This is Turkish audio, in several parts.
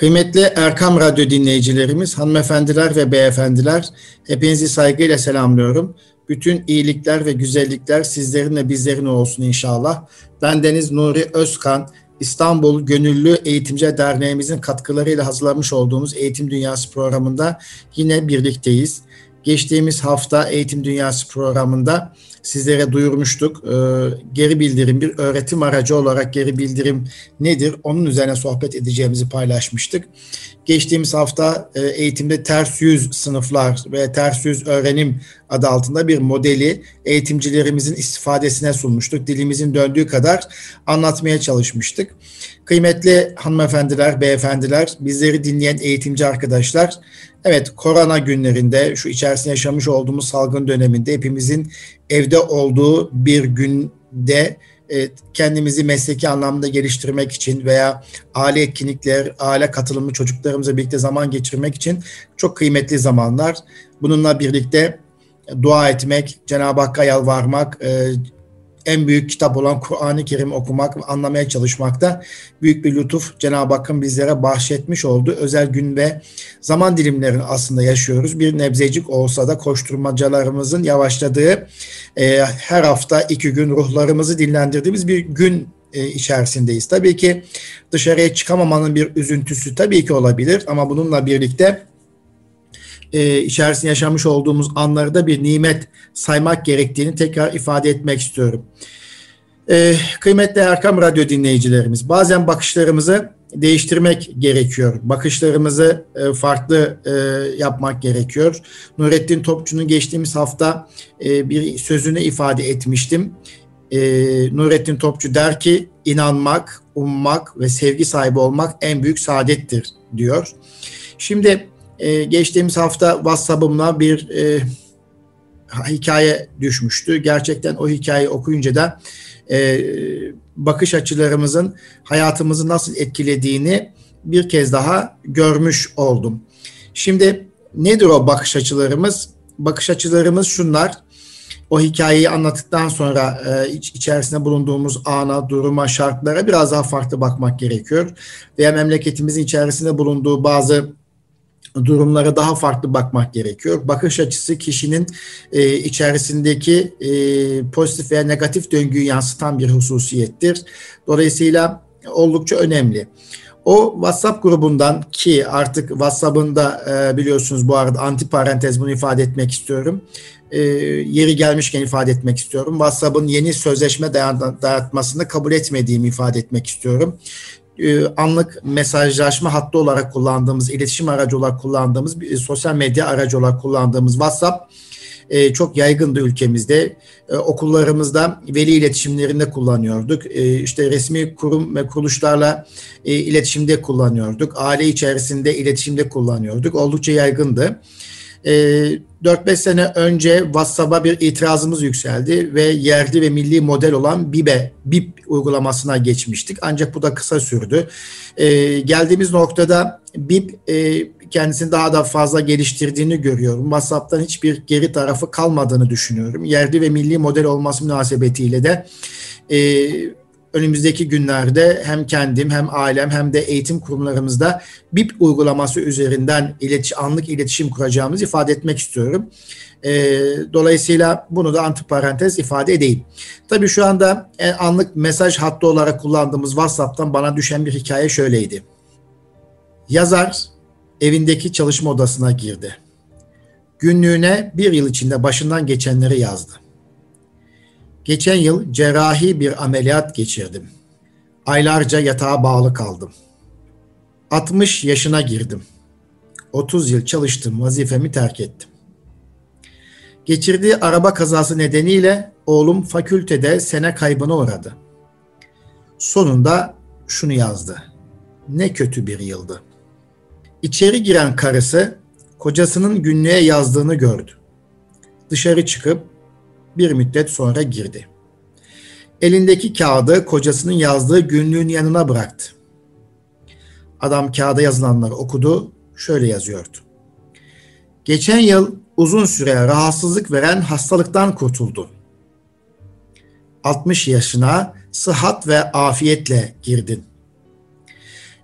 Kıymetli Erkam Radyo dinleyicilerimiz, hanımefendiler ve beyefendiler, hepinizi saygıyla selamlıyorum. Bütün iyilikler ve güzellikler sizlerin ve bizlerin olsun inşallah. Ben Deniz Nuri Özkan, İstanbul Gönüllü Eğitimci Derneğimizin katkılarıyla hazırlamış olduğumuz Eğitim Dünyası programında yine birlikteyiz. Geçtiğimiz hafta Eğitim Dünyası programında sizlere duyurmuştuk. Ee, geri bildirim bir öğretim aracı olarak geri bildirim nedir? Onun üzerine sohbet edeceğimizi paylaşmıştık. Geçtiğimiz hafta e, eğitimde ters yüz sınıflar ve ters yüz öğrenim adı altında bir modeli eğitimcilerimizin istifadesine sunmuştuk. Dilimizin döndüğü kadar anlatmaya çalışmıştık. Kıymetli hanımefendiler, beyefendiler, bizleri dinleyen eğitimci arkadaşlar, evet korona günlerinde, şu içerisinde yaşamış olduğumuz salgın döneminde hepimizin evde olduğu bir günde kendimizi mesleki anlamda geliştirmek için veya aile etkinlikler, aile katılımlı çocuklarımızla birlikte zaman geçirmek için çok kıymetli zamanlar. Bununla birlikte dua etmek, Cenab-ı Hakk'a yalvarmak, e, en büyük kitap olan Kur'an-ı Kerim okumak ve anlamaya çalışmakta büyük bir lütuf Cenab-ı Hakk'ın bizlere bahşetmiş olduğu özel gün ve zaman dilimlerini aslında yaşıyoruz. Bir nebzecik olsa da koşturmacalarımızın yavaşladığı e, her hafta iki gün ruhlarımızı dinlendirdiğimiz bir gün e, içerisindeyiz. Tabii ki dışarıya çıkamamanın bir üzüntüsü tabii ki olabilir ama bununla birlikte e, içerisinde yaşamış olduğumuz anları da bir nimet saymak gerektiğini tekrar ifade etmek istiyorum. E, kıymetli Erkam Radyo dinleyicilerimiz, bazen bakışlarımızı değiştirmek gerekiyor. Bakışlarımızı e, farklı e, yapmak gerekiyor. Nurettin Topçu'nun geçtiğimiz hafta e, bir sözünü ifade etmiştim. E, Nurettin Topçu der ki inanmak, ummak ve sevgi sahibi olmak en büyük saadettir diyor. Şimdi e, geçtiğimiz hafta WhatsApp'ımla bir e, hikaye düşmüştü. Gerçekten o hikayeyi okuyunca da e, bakış açılarımızın hayatımızı nasıl etkilediğini bir kez daha görmüş oldum. Şimdi nedir o bakış açılarımız? Bakış açılarımız şunlar. O hikayeyi anlattıktan sonra e, iç, içerisinde bulunduğumuz ana, duruma, şartlara biraz daha farklı bakmak gerekiyor. Veya memleketimizin içerisinde bulunduğu bazı durumlara daha farklı bakmak gerekiyor. Bakış açısı kişinin e, içerisindeki e, pozitif veya negatif döngüyü yansıtan bir hususiyettir. Dolayısıyla oldukça önemli. O WhatsApp grubundan ki artık WhatsApp'ın da e, biliyorsunuz bu arada anti parantez bunu ifade etmek istiyorum. E, yeri gelmişken ifade etmek istiyorum. WhatsApp'ın yeni sözleşme dayatmasını kabul etmediğimi ifade etmek istiyorum. E, anlık mesajlaşma hattı olarak kullandığımız, iletişim aracı olarak kullandığımız, bir sosyal medya aracı olarak kullandığımız WhatsApp e, çok yaygındı ülkemizde. E, okullarımızda veli iletişimlerinde kullanıyorduk. İşte resmi kurum ve kuruluşlarla iletişimde kullanıyorduk. Aile içerisinde iletişimde kullanıyorduk. Oldukça yaygındı. 4-5 sene önce WhatsApp'a bir itirazımız yükseldi ve yerli ve milli model olan BIB'e, BIP uygulamasına geçmiştik. Ancak bu da kısa sürdü. Ee, geldiğimiz noktada BIP e, kendisini daha da fazla geliştirdiğini görüyorum. WhatsApp'tan hiçbir geri tarafı kalmadığını düşünüyorum. Yerli ve milli model olması münasebetiyle de e, önümüzdeki günlerde hem kendim hem ailem hem de eğitim kurumlarımızda BIP uygulaması üzerinden iletiş, anlık iletişim kuracağımızı ifade etmek istiyorum. E, dolayısıyla bunu da antiparantez ifade edeyim. Tabii şu anda e, anlık mesaj hattı olarak kullandığımız WhatsApp'tan bana düşen bir hikaye şöyleydi. Yazar evindeki çalışma odasına girdi. Günlüğüne bir yıl içinde başından geçenleri yazdı. Geçen yıl cerrahi bir ameliyat geçirdim. Aylarca yatağa bağlı kaldım. 60 yaşına girdim. 30 yıl çalıştım, vazifemi terk ettim. Geçirdiği araba kazası nedeniyle oğlum fakültede sene kaybına uğradı. Sonunda şunu yazdı. Ne kötü bir yıldı. İçeri giren karısı kocasının günlüğe yazdığını gördü. Dışarı çıkıp bir müddet sonra girdi. Elindeki kağıdı kocasının yazdığı günlüğün yanına bıraktı. Adam kağıda yazılanları okudu, şöyle yazıyordu. Geçen yıl uzun süre rahatsızlık veren hastalıktan kurtuldu. 60 yaşına sıhhat ve afiyetle girdin.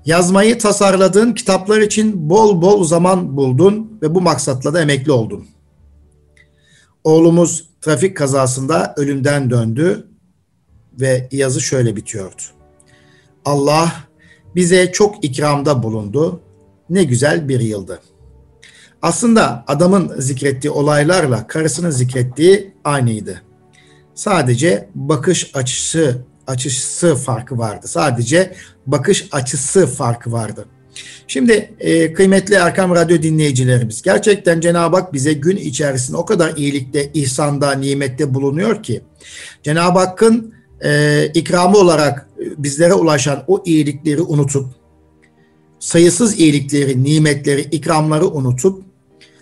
Yazmayı tasarladığın kitaplar için bol bol zaman buldun ve bu maksatla da emekli oldun. Oğlumuz trafik kazasında ölümden döndü ve yazı şöyle bitiyordu. Allah bize çok ikramda bulundu. Ne güzel bir yıldı. Aslında adamın zikrettiği olaylarla karısının zikrettiği aynıydı. Sadece bakış açısı açısı farkı vardı. Sadece bakış açısı farkı vardı. Şimdi e, kıymetli Erkam Radyo dinleyicilerimiz gerçekten Cenab-ı Hak bize gün içerisinde o kadar iyilikte, ihsanda, nimette bulunuyor ki Cenab-ı Hakk'ın e, ikramı olarak bizlere ulaşan o iyilikleri unutup sayısız iyilikleri, nimetleri, ikramları unutup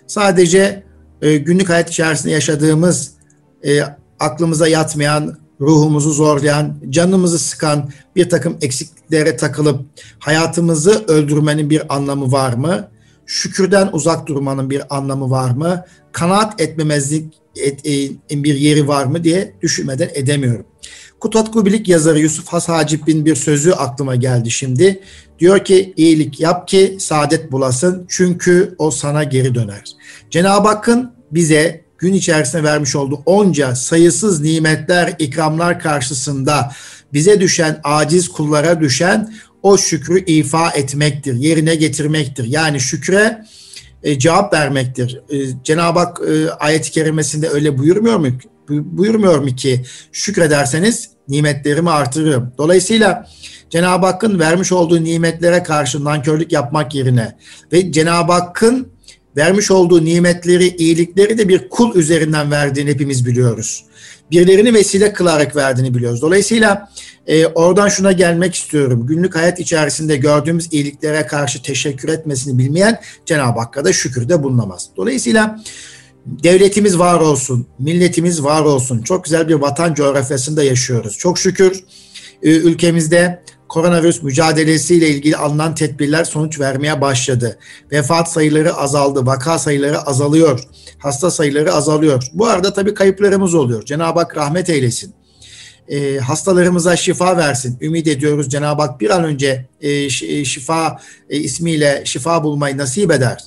sadece e, günlük hayat içerisinde yaşadığımız e, aklımıza yatmayan, ruhumuzu zorlayan, canımızı sıkan bir takım eksikliklere takılıp hayatımızı öldürmenin bir anlamı var mı? Şükürden uzak durmanın bir anlamı var mı? Kanaat etmemezlik et, e, bir yeri var mı diye düşünmeden edemiyorum. Kutat Kubilik yazarı Yusuf Has Hacip'in bir sözü aklıma geldi şimdi. Diyor ki iyilik yap ki saadet bulasın çünkü o sana geri döner. Cenab-ı Hakk'ın bize gün içerisinde vermiş olduğu onca sayısız nimetler, ikramlar karşısında bize düşen, aciz kullara düşen o şükrü ifa etmektir, yerine getirmektir. Yani şükre e, cevap vermektir. E, Cenab-ı Hak e, ayet-i kerimesinde öyle buyurmuyor mu? Buyurmuyor mu ki şükrederseniz nimetlerimi artırırım. Dolayısıyla Cenab-ı Hakk'ın vermiş olduğu nimetlere karşı nankörlük yapmak yerine ve Cenab-ı Hakk'ın vermiş olduğu nimetleri, iyilikleri de bir kul üzerinden verdiğini hepimiz biliyoruz. Birilerini vesile kılarak verdiğini biliyoruz. Dolayısıyla e, oradan şuna gelmek istiyorum. Günlük hayat içerisinde gördüğümüz iyiliklere karşı teşekkür etmesini bilmeyen Cenab-ı Hakk'a da şükürde bulunamaz. Dolayısıyla devletimiz var olsun, milletimiz var olsun. Çok güzel bir vatan coğrafyasında yaşıyoruz. Çok şükür e, ülkemizde koronavirüs mücadelesiyle ilgili alınan tedbirler sonuç vermeye başladı. Vefat sayıları azaldı, vaka sayıları azalıyor, hasta sayıları azalıyor. Bu arada tabii kayıplarımız oluyor. Cenab-ı Hak rahmet eylesin. E, hastalarımıza şifa versin. Ümit ediyoruz Cenab-ı Hak bir an önce e, e şifa e, ismiyle şifa bulmayı nasip eder.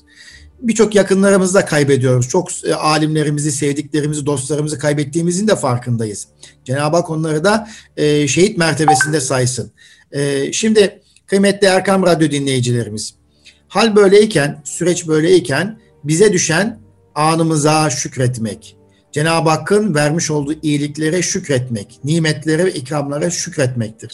Birçok yakınlarımızı da kaybediyoruz. Çok e, alimlerimizi, sevdiklerimizi, dostlarımızı kaybettiğimizin de farkındayız. Cenab-ı Hak onları da e, şehit mertebesinde saysın. E, şimdi kıymetli Erkam Radyo dinleyicilerimiz, hal böyleyken, süreç böyleyken bize düşen anımıza şükretmek, Cenab-ı Hakk'ın vermiş olduğu iyiliklere şükretmek, nimetlere ve ikramlara şükretmektir.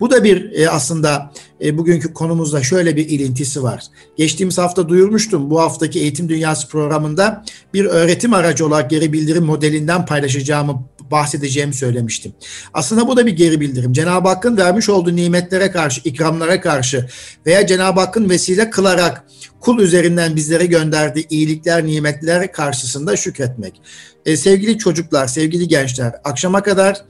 Bu da bir e, aslında e, bugünkü konumuzda şöyle bir ilintisi var. Geçtiğimiz hafta duyurmuştum bu haftaki Eğitim Dünyası programında bir öğretim aracı olarak geri bildirim modelinden paylaşacağımı bahsedeceğimi söylemiştim. Aslında bu da bir geri bildirim. Cenab-ı Hakk'ın vermiş olduğu nimetlere karşı, ikramlara karşı veya Cenab-ı Hakk'ın vesile kılarak kul üzerinden bizlere gönderdiği iyilikler, nimetler karşısında şükretmek. E, sevgili çocuklar, sevgili gençler, akşama kadar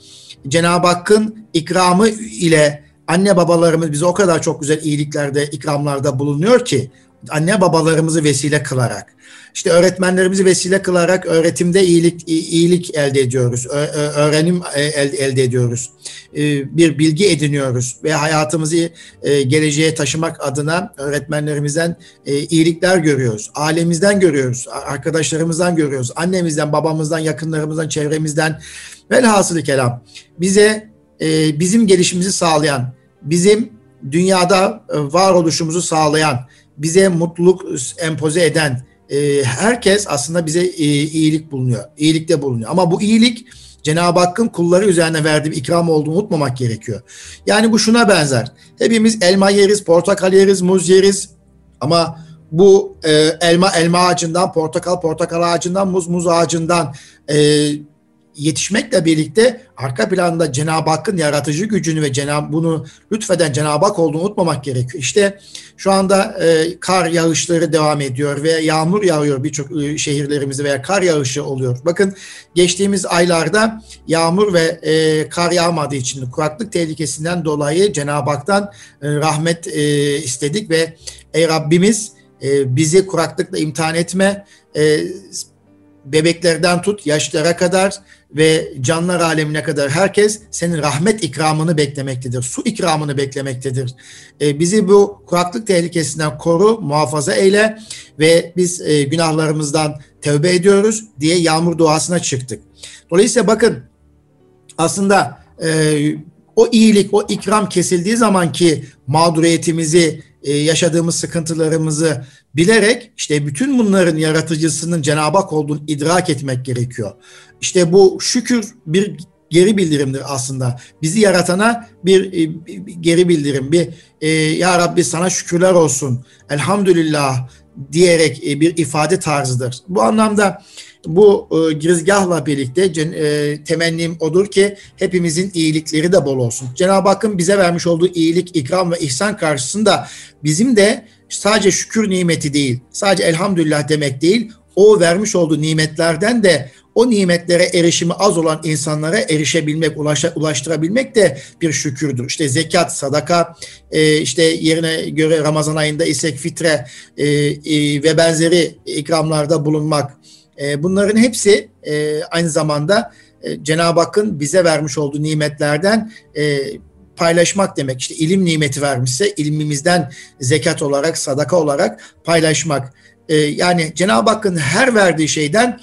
Cenab-ı Hakk'ın ikramı ile anne babalarımız bize o kadar çok güzel iyiliklerde, ikramlarda bulunuyor ki anne babalarımızı vesile kılarak işte öğretmenlerimizi vesile kılarak öğretimde iyilik iyilik elde ediyoruz. Öğrenim e, elde ediyoruz. E, bir bilgi ediniyoruz ve hayatımızı e, geleceğe taşımak adına öğretmenlerimizden iyilikler görüyoruz. Ailemizden görüyoruz, arkadaşlarımızdan görüyoruz, annemizden, babamızdan, yakınlarımızdan, çevremizden. Velhasılı kelam bize bizim gelişimizi sağlayan, bizim dünyada varoluşumuzu sağlayan, bize mutluluk empoze eden, e, herkes aslında bize e, iyilik bulunuyor. İyilikte bulunuyor. Ama bu iyilik Cenab-ı Hakk'ın kulları üzerine verdiği ikram olduğunu unutmamak gerekiyor. Yani bu şuna benzer. Hepimiz elma yeriz, portakal yeriz, muz yeriz. Ama bu e, elma elma ağacından, portakal portakal ağacından, muz muz ağacından e, yetişmekle birlikte arka planda Cenab-ı Hakk'ın yaratıcı gücünü ve Cenab bunu lütfeden Cenab-ı Hak olduğunu unutmamak gerekiyor. İşte şu anda e, kar yağışları devam ediyor ve yağmur yağıyor birçok e, şehirlerimizde veya kar yağışı oluyor. Bakın geçtiğimiz aylarda yağmur ve e, kar yağmadığı için kuraklık tehlikesinden dolayı Cenab-ı Hak'tan e, rahmet e, istedik ve ey Rabbimiz e, bizi kuraklıkla imtihan etme, e, bebeklerden tut yaşlara kadar ve canlar alemine kadar herkes senin rahmet ikramını beklemektedir. Su ikramını beklemektedir. E, bizi bu kuraklık tehlikesinden koru, muhafaza eyle ve biz e, günahlarımızdan tevbe ediyoruz diye yağmur duasına çıktık. Dolayısıyla bakın aslında e, o iyilik, o ikram kesildiği zaman ki mağduriyetimizi, e, yaşadığımız sıkıntılarımızı bilerek işte bütün bunların yaratıcısının Cenab-ı Hak olduğunu idrak etmek gerekiyor. İşte bu şükür bir geri bildirimdir aslında. Bizi yaratana bir, bir e, geri bildirim, bir e, Ya Rabbi sana şükürler olsun, elhamdülillah diyerek e, bir ifade tarzıdır. Bu anlamda bu e, girizgahla birlikte e, temennim odur ki hepimizin iyilikleri de bol olsun. Cenab-ı Hakk'ın bize vermiş olduğu iyilik, ikram ve ihsan karşısında bizim de sadece şükür nimeti değil, sadece elhamdülillah demek değil, o vermiş olduğu nimetlerden de o nimetlere erişimi az olan insanlara erişebilmek, ulaşa, ulaştırabilmek de bir şükürdür. İşte zekat, sadaka, e, işte yerine göre Ramazan ayında isek fitre e, e, ve benzeri ikramlarda bulunmak. E, bunların hepsi e, aynı zamanda e, Cenab-ı Hakk'ın bize vermiş olduğu nimetlerden paylaşmak demek. İşte ilim nimeti vermişse ilmimizden zekat olarak, sadaka olarak paylaşmak. Yani Cenab-ı Hakk'ın her verdiği şeyden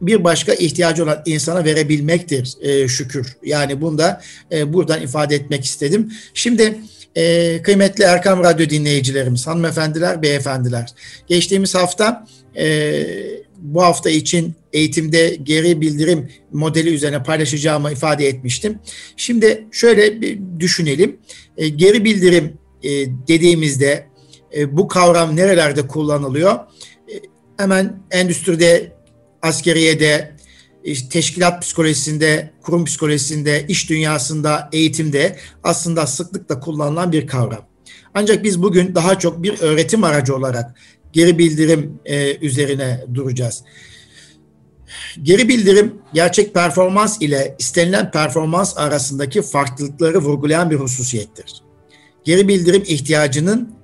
bir başka ihtiyacı olan insana verebilmektir şükür. Yani bunu da buradan ifade etmek istedim. Şimdi kıymetli Erkam Radyo dinleyicilerimiz, hanımefendiler, beyefendiler. Geçtiğimiz hafta bu hafta için eğitimde geri bildirim modeli üzerine paylaşacağımı ifade etmiştim. Şimdi şöyle bir düşünelim. E, geri bildirim e, dediğimizde e, bu kavram nerelerde kullanılıyor? E, hemen endüstride, askeriyede, işte teşkilat psikolojisinde, kurum psikolojisinde, iş dünyasında, eğitimde aslında sıklıkla kullanılan bir kavram. Ancak biz bugün daha çok bir öğretim aracı olarak geri bildirim e, üzerine duracağız. Geri bildirim gerçek performans ile istenilen performans arasındaki farklılıkları vurgulayan bir hususiyettir. Geri bildirim ihtiyacının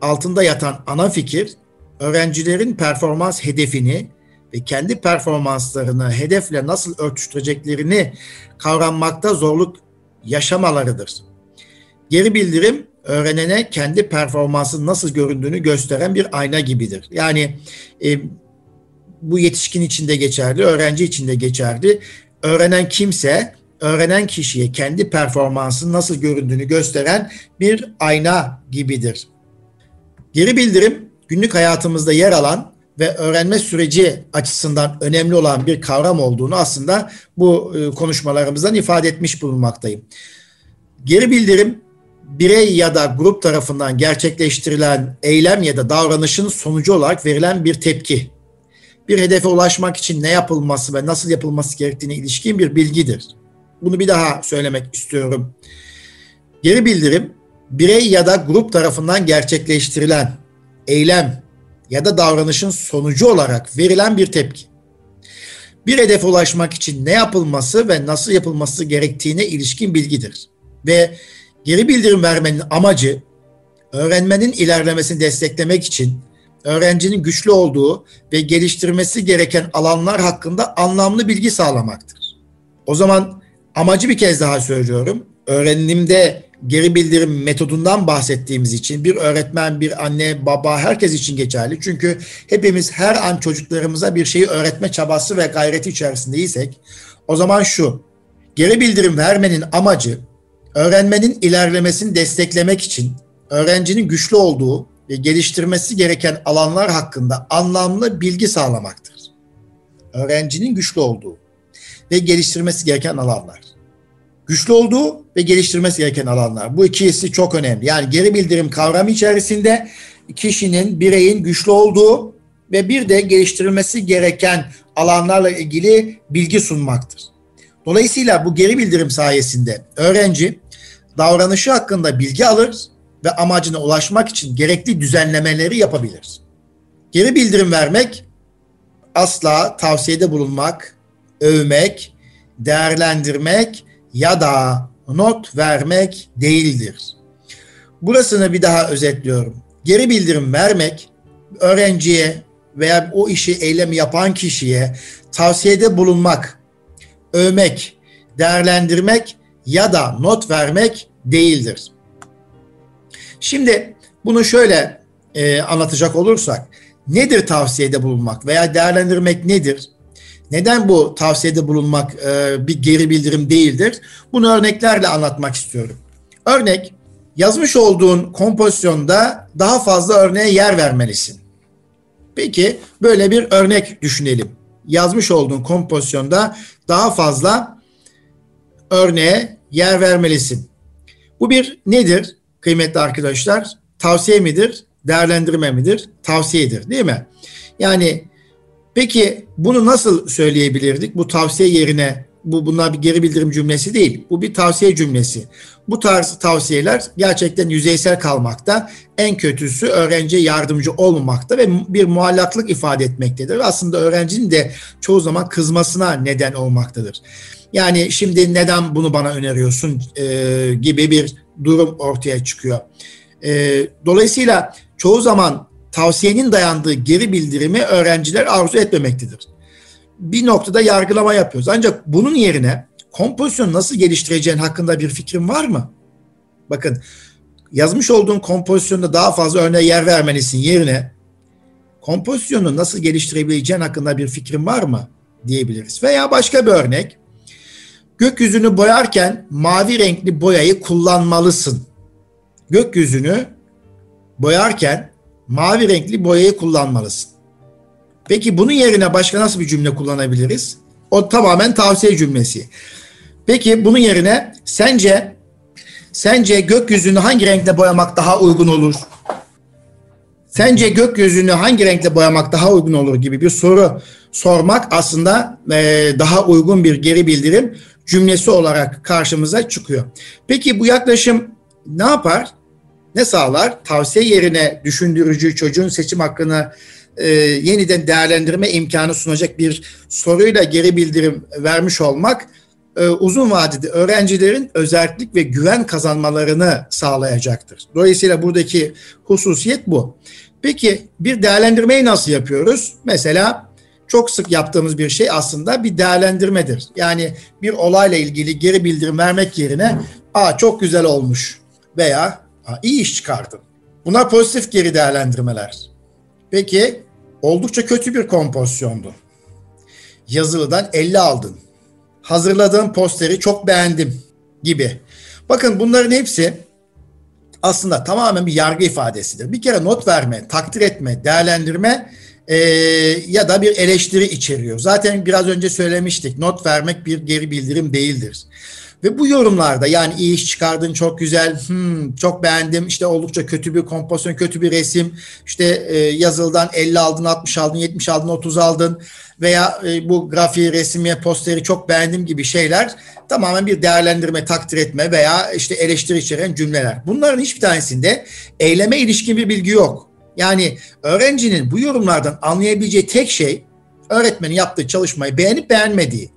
altında yatan ana fikir öğrencilerin performans hedefini ve kendi performanslarını hedefle nasıl örtüştüreceklerini kavranmakta zorluk yaşamalarıdır. Geri bildirim öğrenene kendi performansın nasıl göründüğünü gösteren bir ayna gibidir. Yani e, bu yetişkin için de geçerli, öğrenci için de geçerli. Öğrenen kimse öğrenen kişiye kendi performansın nasıl göründüğünü gösteren bir ayna gibidir. Geri bildirim günlük hayatımızda yer alan ve öğrenme süreci açısından önemli olan bir kavram olduğunu aslında bu e, konuşmalarımızdan ifade etmiş bulunmaktayım. Geri bildirim birey ya da grup tarafından gerçekleştirilen eylem ya da davranışın sonucu olarak verilen bir tepki. Bir hedefe ulaşmak için ne yapılması ve nasıl yapılması gerektiğine ilişkin bir bilgidir. Bunu bir daha söylemek istiyorum. Geri bildirim birey ya da grup tarafından gerçekleştirilen eylem ya da davranışın sonucu olarak verilen bir tepki. Bir hedefe ulaşmak için ne yapılması ve nasıl yapılması gerektiğine ilişkin bilgidir. Ve Geri bildirim vermenin amacı öğrenmenin ilerlemesini desteklemek için öğrencinin güçlü olduğu ve geliştirmesi gereken alanlar hakkında anlamlı bilgi sağlamaktır. O zaman amacı bir kez daha söylüyorum. Öğrenimde geri bildirim metodundan bahsettiğimiz için bir öğretmen, bir anne, baba herkes için geçerli. Çünkü hepimiz her an çocuklarımıza bir şeyi öğretme çabası ve gayreti içerisindeysek o zaman şu geri bildirim vermenin amacı öğrenmenin ilerlemesini desteklemek için öğrencinin güçlü olduğu ve geliştirmesi gereken alanlar hakkında anlamlı bilgi sağlamaktır. Öğrencinin güçlü olduğu ve geliştirmesi gereken alanlar. Güçlü olduğu ve geliştirmesi gereken alanlar. Bu ikisi çok önemli. Yani geri bildirim kavramı içerisinde kişinin, bireyin güçlü olduğu ve bir de geliştirilmesi gereken alanlarla ilgili bilgi sunmaktır. Dolayısıyla bu geri bildirim sayesinde öğrenci davranışı hakkında bilgi alır ve amacına ulaşmak için gerekli düzenlemeleri yapabilir. Geri bildirim vermek asla tavsiyede bulunmak, övmek, değerlendirmek ya da not vermek değildir. Burasını bir daha özetliyorum. Geri bildirim vermek öğrenciye veya o işi eylemi yapan kişiye tavsiyede bulunmak, övmek, değerlendirmek ya da not vermek değildir. Şimdi bunu şöyle e, anlatacak olursak nedir tavsiyede bulunmak veya değerlendirmek nedir? Neden bu tavsiyede bulunmak e, bir geri bildirim değildir? Bunu örneklerle anlatmak istiyorum. Örnek, yazmış olduğun kompozisyonda daha fazla örneğe yer vermelisin. Peki böyle bir örnek düşünelim. Yazmış olduğun kompozisyonda daha fazla örneğe yer vermelisin. Bu bir nedir kıymetli arkadaşlar? Tavsiye midir? Değerlendirme midir? Tavsiyedir değil mi? Yani peki bunu nasıl söyleyebilirdik? Bu tavsiye yerine bu bunlar bir geri bildirim cümlesi değil. Bu bir tavsiye cümlesi. Bu tarz tavsiyeler gerçekten yüzeysel kalmakta. En kötüsü öğrenciye yardımcı olmamakta ve bir muallaklık ifade etmektedir. Aslında öğrencinin de çoğu zaman kızmasına neden olmaktadır. Yani şimdi neden bunu bana öneriyorsun e, gibi bir durum ortaya çıkıyor. E, dolayısıyla çoğu zaman tavsiyenin dayandığı geri bildirimi öğrenciler arzu etmemektedir bir noktada yargılama yapıyoruz. Ancak bunun yerine kompozisyon nasıl geliştireceğin hakkında bir fikrin var mı? Bakın yazmış olduğun kompozisyonda daha fazla örneğe yer vermelisin yerine kompozisyonu nasıl geliştirebileceğin hakkında bir fikrin var mı diyebiliriz. Veya başka bir örnek. Gökyüzünü boyarken mavi renkli boyayı kullanmalısın. Gökyüzünü boyarken mavi renkli boyayı kullanmalısın. Peki bunun yerine başka nasıl bir cümle kullanabiliriz? O tamamen tavsiye cümlesi. Peki bunun yerine sence sence gökyüzünü hangi renkle boyamak daha uygun olur? Sence gökyüzünü hangi renkle boyamak daha uygun olur gibi bir soru sormak aslında daha uygun bir geri bildirim cümlesi olarak karşımıza çıkıyor. Peki bu yaklaşım ne yapar? Ne sağlar? Tavsiye yerine düşündürücü çocuğun seçim hakkını e, yeniden değerlendirme imkanı sunacak bir soruyla geri bildirim vermiş olmak e, uzun vadede öğrencilerin özellik ve güven kazanmalarını sağlayacaktır. Dolayısıyla buradaki hususiyet bu. Peki bir değerlendirmeyi nasıl yapıyoruz? Mesela çok sık yaptığımız bir şey aslında bir değerlendirmedir. Yani bir olayla ilgili geri bildirim vermek yerine aa çok güzel olmuş veya iyi iş çıkardın. Bunlar pozitif geri değerlendirmeler. Peki oldukça kötü bir kompozisyondu. Yazılıdan 50 aldın. Hazırladığım posteri çok beğendim gibi. Bakın bunların hepsi aslında tamamen bir yargı ifadesidir. Bir kere not verme, takdir etme, değerlendirme e, ya da bir eleştiri içeriyor. Zaten biraz önce söylemiştik. Not vermek bir geri bildirim değildir. Ve bu yorumlarda yani iyi iş çıkardın çok güzel, hmm, çok beğendim, işte oldukça kötü bir kompozisyon, kötü bir resim, işte e, yazıldan 50 aldın, 60 aldın, 70 aldın, 30 aldın veya e, bu grafiği, resmi, posteri çok beğendim gibi şeyler tamamen bir değerlendirme, takdir etme veya işte eleştiri içeren cümleler. Bunların hiçbir tanesinde eyleme ilişkin bir bilgi yok. Yani öğrencinin bu yorumlardan anlayabileceği tek şey öğretmenin yaptığı çalışmayı beğenip beğenmediği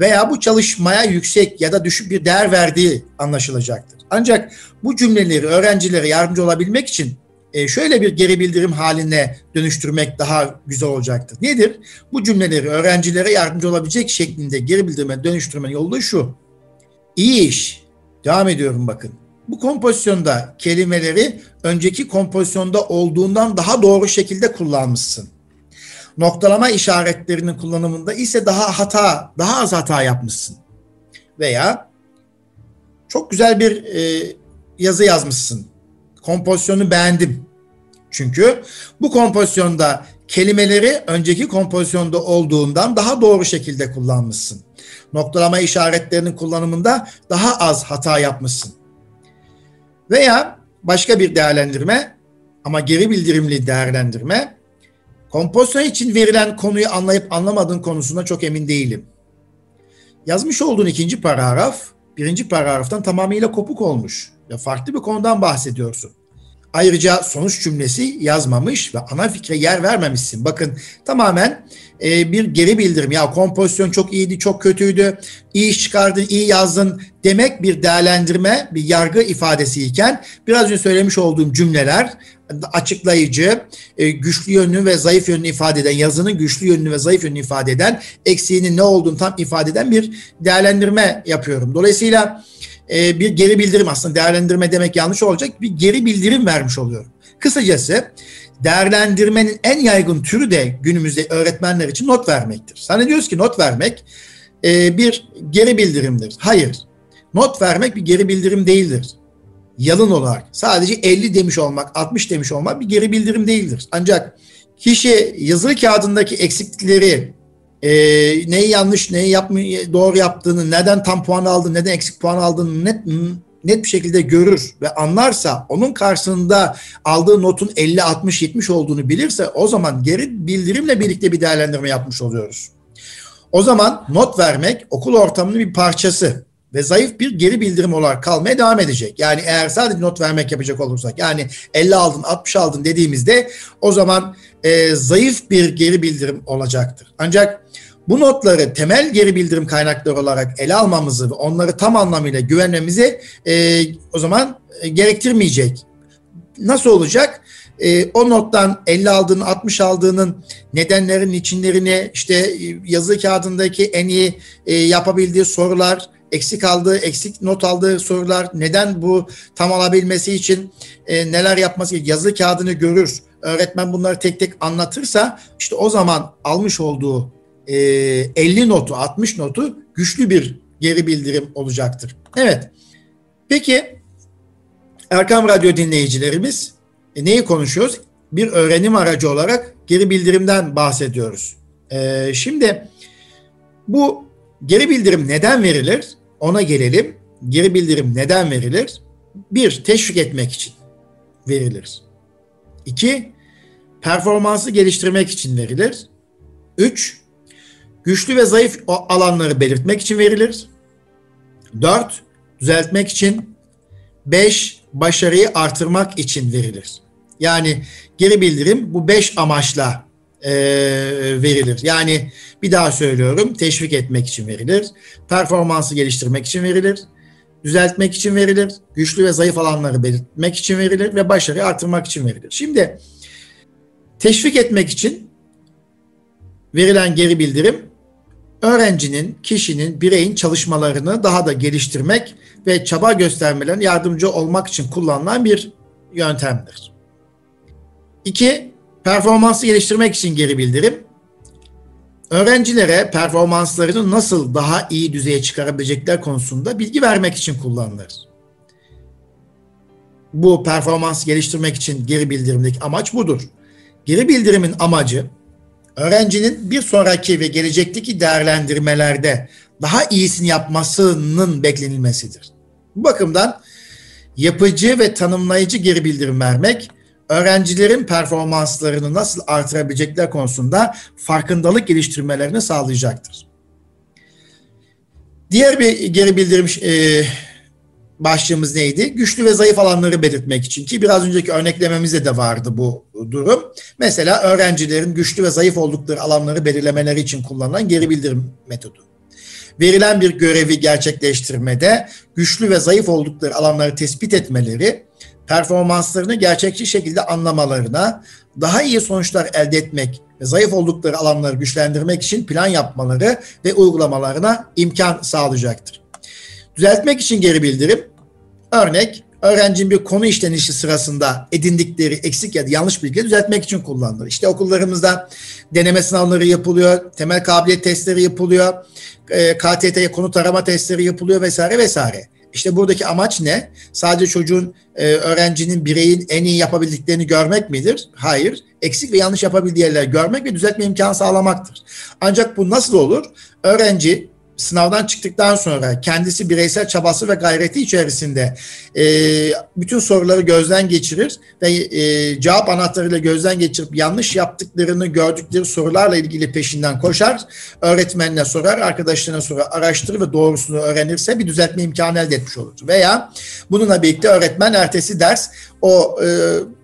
veya bu çalışmaya yüksek ya da düşük bir değer verdiği anlaşılacaktır. Ancak bu cümleleri öğrencilere yardımcı olabilmek için e, şöyle bir geri bildirim haline dönüştürmek daha güzel olacaktır. Nedir? Bu cümleleri öğrencilere yardımcı olabilecek şeklinde geri bildirime dönüştürmenin yolu şu. İyi iş. Devam ediyorum bakın. Bu kompozisyonda kelimeleri önceki kompozisyonda olduğundan daha doğru şekilde kullanmışsın noktalama işaretlerinin kullanımında ise daha hata, daha az hata yapmışsın. Veya çok güzel bir e, yazı yazmışsın. Kompozisyonu beğendim. Çünkü bu kompozisyonda kelimeleri önceki kompozisyonda olduğundan daha doğru şekilde kullanmışsın. Noktalama işaretlerinin kullanımında daha az hata yapmışsın. Veya başka bir değerlendirme ama geri bildirimli değerlendirme Kompozisyon için verilen konuyu anlayıp anlamadığın konusunda çok emin değilim. Yazmış olduğun ikinci paragraf, birinci paragraftan tamamıyla kopuk olmuş. Ya farklı bir konudan bahsediyorsun. Ayrıca sonuç cümlesi yazmamış ve ana fikre yer vermemişsin. Bakın tamamen e, bir geri bildirim. Ya kompozisyon çok iyiydi, çok kötüydü, iyi iş çıkardın, iyi yazdın demek bir değerlendirme, bir yargı ifadesi iken biraz önce söylemiş olduğum cümleler açıklayıcı, e, güçlü yönünü ve zayıf yönünü ifade eden, yazının güçlü yönünü ve zayıf yönünü ifade eden, eksiğinin ne olduğunu tam ifade eden bir değerlendirme yapıyorum. Dolayısıyla e, bir geri bildirim aslında değerlendirme demek yanlış olacak bir geri bildirim vermiş oluyorum. Kısacası değerlendirmenin en yaygın türü de günümüzde öğretmenler için not vermektir. Zannediyoruz ki not vermek e, bir geri bildirimdir. Hayır. Not vermek bir geri bildirim değildir. Yalın olarak sadece 50 demiş olmak, 60 demiş olmak bir geri bildirim değildir. Ancak kişi yazılı kağıdındaki eksiklikleri e, neyi yanlış, neyi yapma, doğru yaptığını, neden tam puan aldığını, neden eksik puan aldığını net net bir şekilde görür ve anlarsa, onun karşısında aldığı notun 50, 60, 70 olduğunu bilirse o zaman geri bildirimle birlikte bir değerlendirme yapmış oluyoruz. O zaman not vermek okul ortamının bir parçası ve zayıf bir geri bildirim olarak kalmaya devam edecek. Yani eğer sadece not vermek yapacak olursak yani 50 aldın 60 aldın dediğimizde o zaman e, zayıf bir geri bildirim olacaktır. Ancak bu notları temel geri bildirim kaynakları olarak ele almamızı ve onları tam anlamıyla güvenmemizi e, o zaman e, gerektirmeyecek. Nasıl olacak? E, o nottan 50 aldığını 60 aldığının nedenlerin içinlerini işte yazı kağıdındaki en iyi e, yapabildiği sorular, eksik aldığı, eksik not aldığı sorular, neden bu tam alabilmesi için e, neler yapması yazı kağıdını görür. Öğretmen bunları tek tek anlatırsa işte o zaman almış olduğu e, 50 notu, 60 notu güçlü bir geri bildirim olacaktır. Evet. Peki Erkam Radyo dinleyicilerimiz e, neyi konuşuyoruz? Bir öğrenim aracı olarak geri bildirimden bahsediyoruz. E, şimdi bu geri bildirim neden verilir? Ona gelelim. Geri bildirim neden verilir? Bir, teşvik etmek için verilir. İki, performansı geliştirmek için verilir. Üç, güçlü ve zayıf alanları belirtmek için verilir. 4. Düzeltmek için. 5. Başarıyı artırmak için verilir. Yani geri bildirim bu 5 amaçla e, verilir. Yani bir daha söylüyorum teşvik etmek için verilir. Performansı geliştirmek için verilir. Düzeltmek için verilir. Güçlü ve zayıf alanları belirtmek için verilir ve başarıyı artırmak için verilir. Şimdi teşvik etmek için verilen geri bildirim öğrencinin, kişinin, bireyin çalışmalarını daha da geliştirmek ve çaba göstermelerine yardımcı olmak için kullanılan bir yöntemdir. İki, performansı geliştirmek için geri bildirim. Öğrencilere performanslarını nasıl daha iyi düzeye çıkarabilecekler konusunda bilgi vermek için kullanılır. Bu performans geliştirmek için geri bildirimdeki amaç budur. Geri bildirimin amacı öğrencinin bir sonraki ve gelecekteki değerlendirmelerde daha iyisini yapmasının beklenilmesidir. Bu bakımdan yapıcı ve tanımlayıcı geri bildirim vermek, öğrencilerin performanslarını nasıl artırabilecekler konusunda farkındalık geliştirmelerini sağlayacaktır. Diğer bir geri bildirim e, başlığımız neydi? Güçlü ve zayıf alanları belirtmek için ki biraz önceki örneklememizde de vardı bu durum. Mesela öğrencilerin güçlü ve zayıf oldukları alanları belirlemeleri için kullanılan geri bildirim metodu. Verilen bir görevi gerçekleştirmede güçlü ve zayıf oldukları alanları tespit etmeleri, performanslarını gerçekçi şekilde anlamalarına, daha iyi sonuçlar elde etmek ve zayıf oldukları alanları güçlendirmek için plan yapmaları ve uygulamalarına imkan sağlayacaktır. Düzeltmek için geri bildirim. Örnek, öğrencinin bir konu işlenişi sırasında edindikleri eksik ya da yanlış bilgileri düzeltmek için kullanılır. İşte okullarımızda deneme sınavları yapılıyor, temel kabiliyet testleri yapılıyor, e, KTT konu tarama testleri yapılıyor vesaire vesaire. İşte buradaki amaç ne? Sadece çocuğun, e, öğrencinin, bireyin en iyi yapabildiklerini görmek midir? Hayır. Eksik ve yanlış yapabildiği yerleri görmek ve düzeltme imkanı sağlamaktır. Ancak bu nasıl olur? Öğrenci sınavdan çıktıktan sonra kendisi bireysel çabası ve gayreti içerisinde e, bütün soruları gözden geçirir ve e, cevap anahtarıyla gözden geçirip yanlış yaptıklarını gördükleri sorularla ilgili peşinden koşar. Öğretmenine sorar, arkadaşlarına sorar, araştırır ve doğrusunu öğrenirse bir düzeltme imkanı elde etmiş olur. Veya bununla birlikte öğretmen ertesi ders o e,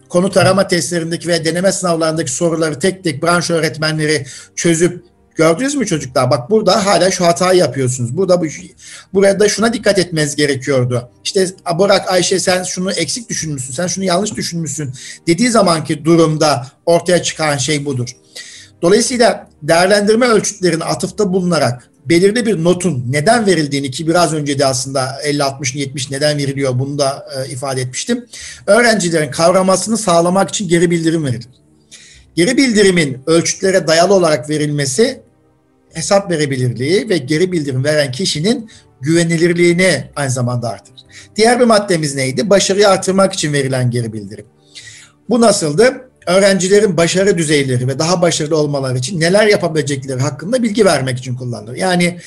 konu tarama testlerindeki ve deneme sınavlarındaki soruları tek tek branş öğretmenleri çözüp Gördünüz mü çocuklar? Bak burada hala şu hatayı yapıyorsunuz. Burada bu burada şuna dikkat etmeniz gerekiyordu. İşte Borak Ayşe sen şunu eksik düşünmüşsün, sen şunu yanlış düşünmüşsün dediği zamanki durumda ortaya çıkan şey budur. Dolayısıyla değerlendirme ölçütlerini atıfta bulunarak belirli bir notun neden verildiğini ki biraz önce de aslında 50 60 70 neden veriliyor bunu da e, ifade etmiştim. Öğrencilerin kavramasını sağlamak için geri bildirim verilir. Geri bildirimin ölçütlere dayalı olarak verilmesi hesap verebilirliği ve geri bildirim veren kişinin güvenilirliğini aynı zamanda artırır. Diğer bir maddemiz neydi? Başarıyı artırmak için verilen geri bildirim. Bu nasıldı? Öğrencilerin başarı düzeyleri ve daha başarılı olmaları için neler yapabilecekleri hakkında bilgi vermek için kullanılır. Yani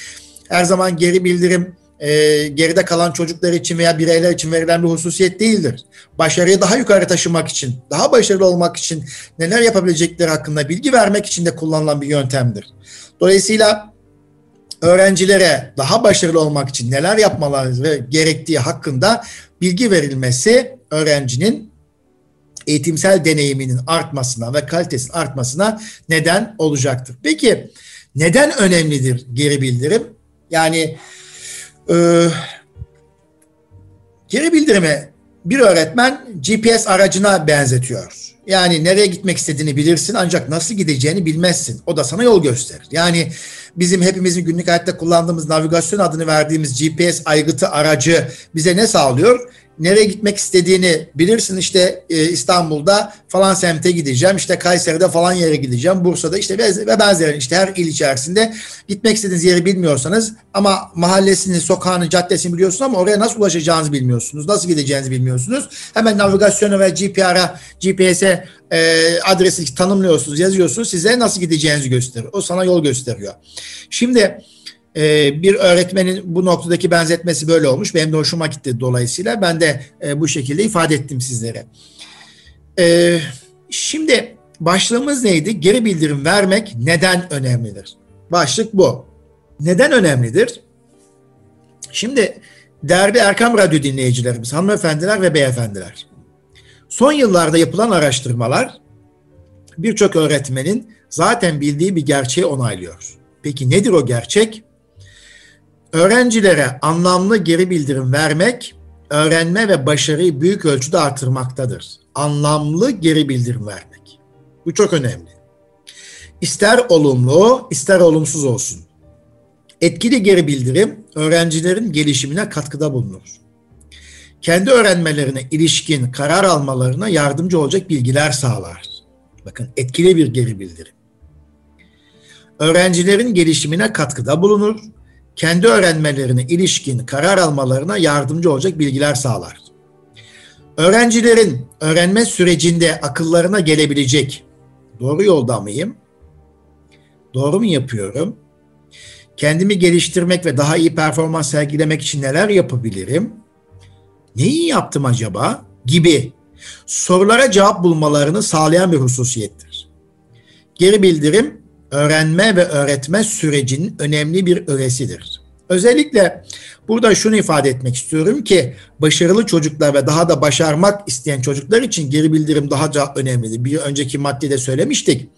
her zaman geri bildirim e, geride kalan çocuklar için veya bireyler için verilen bir hususiyet değildir. Başarıyı daha yukarı taşımak için, daha başarılı olmak için neler yapabilecekleri hakkında bilgi vermek için de kullanılan bir yöntemdir. Dolayısıyla öğrencilere daha başarılı olmak için neler yapmaları gerektiği hakkında bilgi verilmesi öğrencinin eğitimsel deneyiminin artmasına ve kalitesinin artmasına neden olacaktır. Peki neden önemlidir geri bildirim? Yani ee, geri bildirimi bir öğretmen GPS aracına benzetiyor. Yani nereye gitmek istediğini bilirsin ancak nasıl gideceğini bilmezsin. O da sana yol gösterir. Yani bizim hepimizin günlük hayatta kullandığımız navigasyon adını verdiğimiz GPS aygıtı aracı bize ne sağlıyor? Nereye gitmek istediğini bilirsin işte e, İstanbul'da falan semte gideceğim işte Kayseri'de falan yere gideceğim Bursa'da işte ve, benzeri işte her il içerisinde gitmek istediğiniz yeri bilmiyorsanız ama mahallesini, sokağını, caddesini biliyorsunuz ama oraya nasıl ulaşacağınızı bilmiyorsunuz. Nasıl gideceğinizi bilmiyorsunuz. Hemen navigasyona ve GPR'a, GPS'e e, adresi tanımlıyorsunuz, yazıyorsunuz. Size nasıl gideceğinizi gösteriyor. O sana yol gösteriyor. Şimdi ee, bir öğretmenin bu noktadaki benzetmesi böyle olmuş. Benim de hoşuma gitti dolayısıyla. Ben de e, bu şekilde ifade ettim sizlere. Ee, şimdi başlığımız neydi? Geri bildirim vermek neden önemlidir? Başlık bu. Neden önemlidir? Şimdi değerli Erkam Radyo dinleyicilerimiz, hanımefendiler ve beyefendiler. Son yıllarda yapılan araştırmalar birçok öğretmenin zaten bildiği bir gerçeği onaylıyor. Peki nedir o gerçek? Öğrencilere anlamlı geri bildirim vermek, öğrenme ve başarıyı büyük ölçüde artırmaktadır. Anlamlı geri bildirim vermek. Bu çok önemli. İster olumlu, ister olumsuz olsun. Etkili geri bildirim öğrencilerin gelişimine katkıda bulunur. Kendi öğrenmelerine ilişkin karar almalarına yardımcı olacak bilgiler sağlar. Bakın etkili bir geri bildirim. Öğrencilerin gelişimine katkıda bulunur kendi öğrenmelerine ilişkin karar almalarına yardımcı olacak bilgiler sağlar. Öğrencilerin öğrenme sürecinde akıllarına gelebilecek doğru yolda mıyım? Doğru mu yapıyorum? Kendimi geliştirmek ve daha iyi performans sergilemek için neler yapabilirim? Neyi yaptım acaba? Gibi sorulara cevap bulmalarını sağlayan bir hususiyettir. Geri bildirim öğrenme ve öğretme sürecinin önemli bir öğesidir. Özellikle burada şunu ifade etmek istiyorum ki başarılı çocuklar ve daha da başarmak isteyen çocuklar için geri bildirim daha da önemlidir. Bir önceki maddede söylemiştik.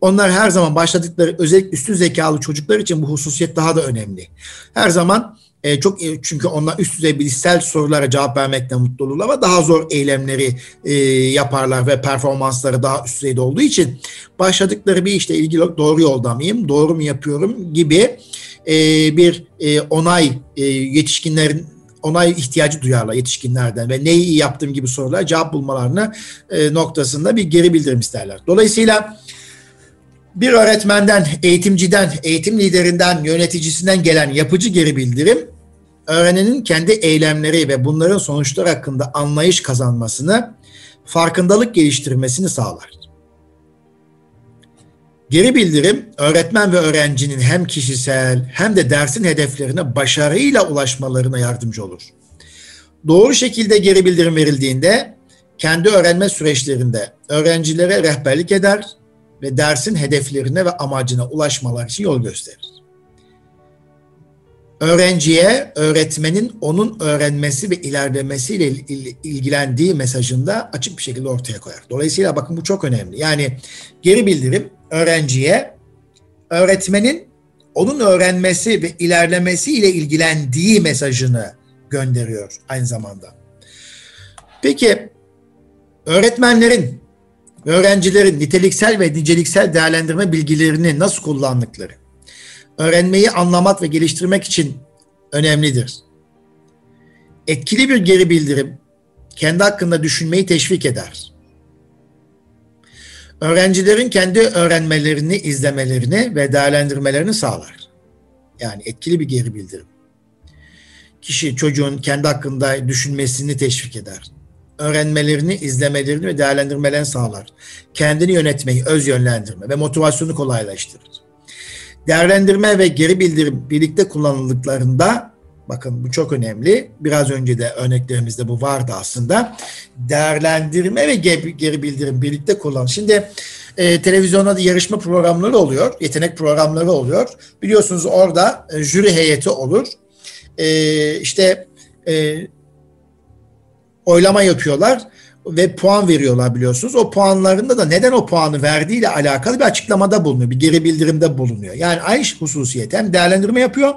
Onlar her zaman başladıkları özellikle üstün zekalı çocuklar için bu hususiyet daha da önemli. Her zaman e, çok e, çünkü onlar üst düzey bilişsel sorulara cevap vermekte mutlu olurlar ama daha zor eylemleri e, yaparlar ve performansları daha üst düzeyde olduğu için başladıkları bir işte ilgili doğru yolda mıyım, doğru mu yapıyorum gibi e, bir e, onay e, yetişkinlerin onay ihtiyacı duyarlar yetişkinlerden ve neyi iyi yaptığım gibi sorulara cevap bulmalarını e, noktasında bir geri bildirim isterler. Dolayısıyla bir öğretmenden, eğitimciden, eğitim liderinden, yöneticisinden gelen yapıcı geri bildirim, öğrenenin kendi eylemleri ve bunların sonuçları hakkında anlayış kazanmasını, farkındalık geliştirmesini sağlar. Geri bildirim öğretmen ve öğrencinin hem kişisel hem de dersin hedeflerine başarıyla ulaşmalarına yardımcı olur. Doğru şekilde geri bildirim verildiğinde kendi öğrenme süreçlerinde öğrencilere rehberlik eder ve dersin hedeflerine ve amacına ulaşmalar için yol gösterir. Öğrenciye öğretmenin onun öğrenmesi ve ilerlemesiyle ilgilendiği mesajında açık bir şekilde ortaya koyar. Dolayısıyla bakın bu çok önemli. Yani geri bildirim öğrenciye öğretmenin onun öğrenmesi ve ilerlemesiyle ilgilendiği mesajını gönderiyor aynı zamanda. Peki öğretmenlerin öğrencilerin niteliksel ve niceliksel değerlendirme bilgilerini nasıl kullandıkları öğrenmeyi anlamak ve geliştirmek için önemlidir. Etkili bir geri bildirim kendi hakkında düşünmeyi teşvik eder. Öğrencilerin kendi öğrenmelerini, izlemelerini ve değerlendirmelerini sağlar. Yani etkili bir geri bildirim. Kişi çocuğun kendi hakkında düşünmesini teşvik eder. Öğrenmelerini, izlemelerini ve değerlendirmelerini sağlar. Kendini yönetmeyi, öz yönlendirme ve motivasyonu kolaylaştırır. Değerlendirme ve geri bildirim birlikte kullanıldıklarında bakın bu çok önemli. Biraz önce de örneklerimizde bu vardı aslında. Değerlendirme ve geri bildirim birlikte kullan. Şimdi e, televizyonda da yarışma programları oluyor. Yetenek programları oluyor. Biliyorsunuz orada e, jüri heyeti olur. E, işte e, oylama yapıyorlar ve puan veriyorlar biliyorsunuz. O puanlarında da neden o puanı verdiğiyle alakalı bir açıklamada bulunuyor. Bir geri bildirimde bulunuyor. Yani aynı hususiyet hem değerlendirme yapıyor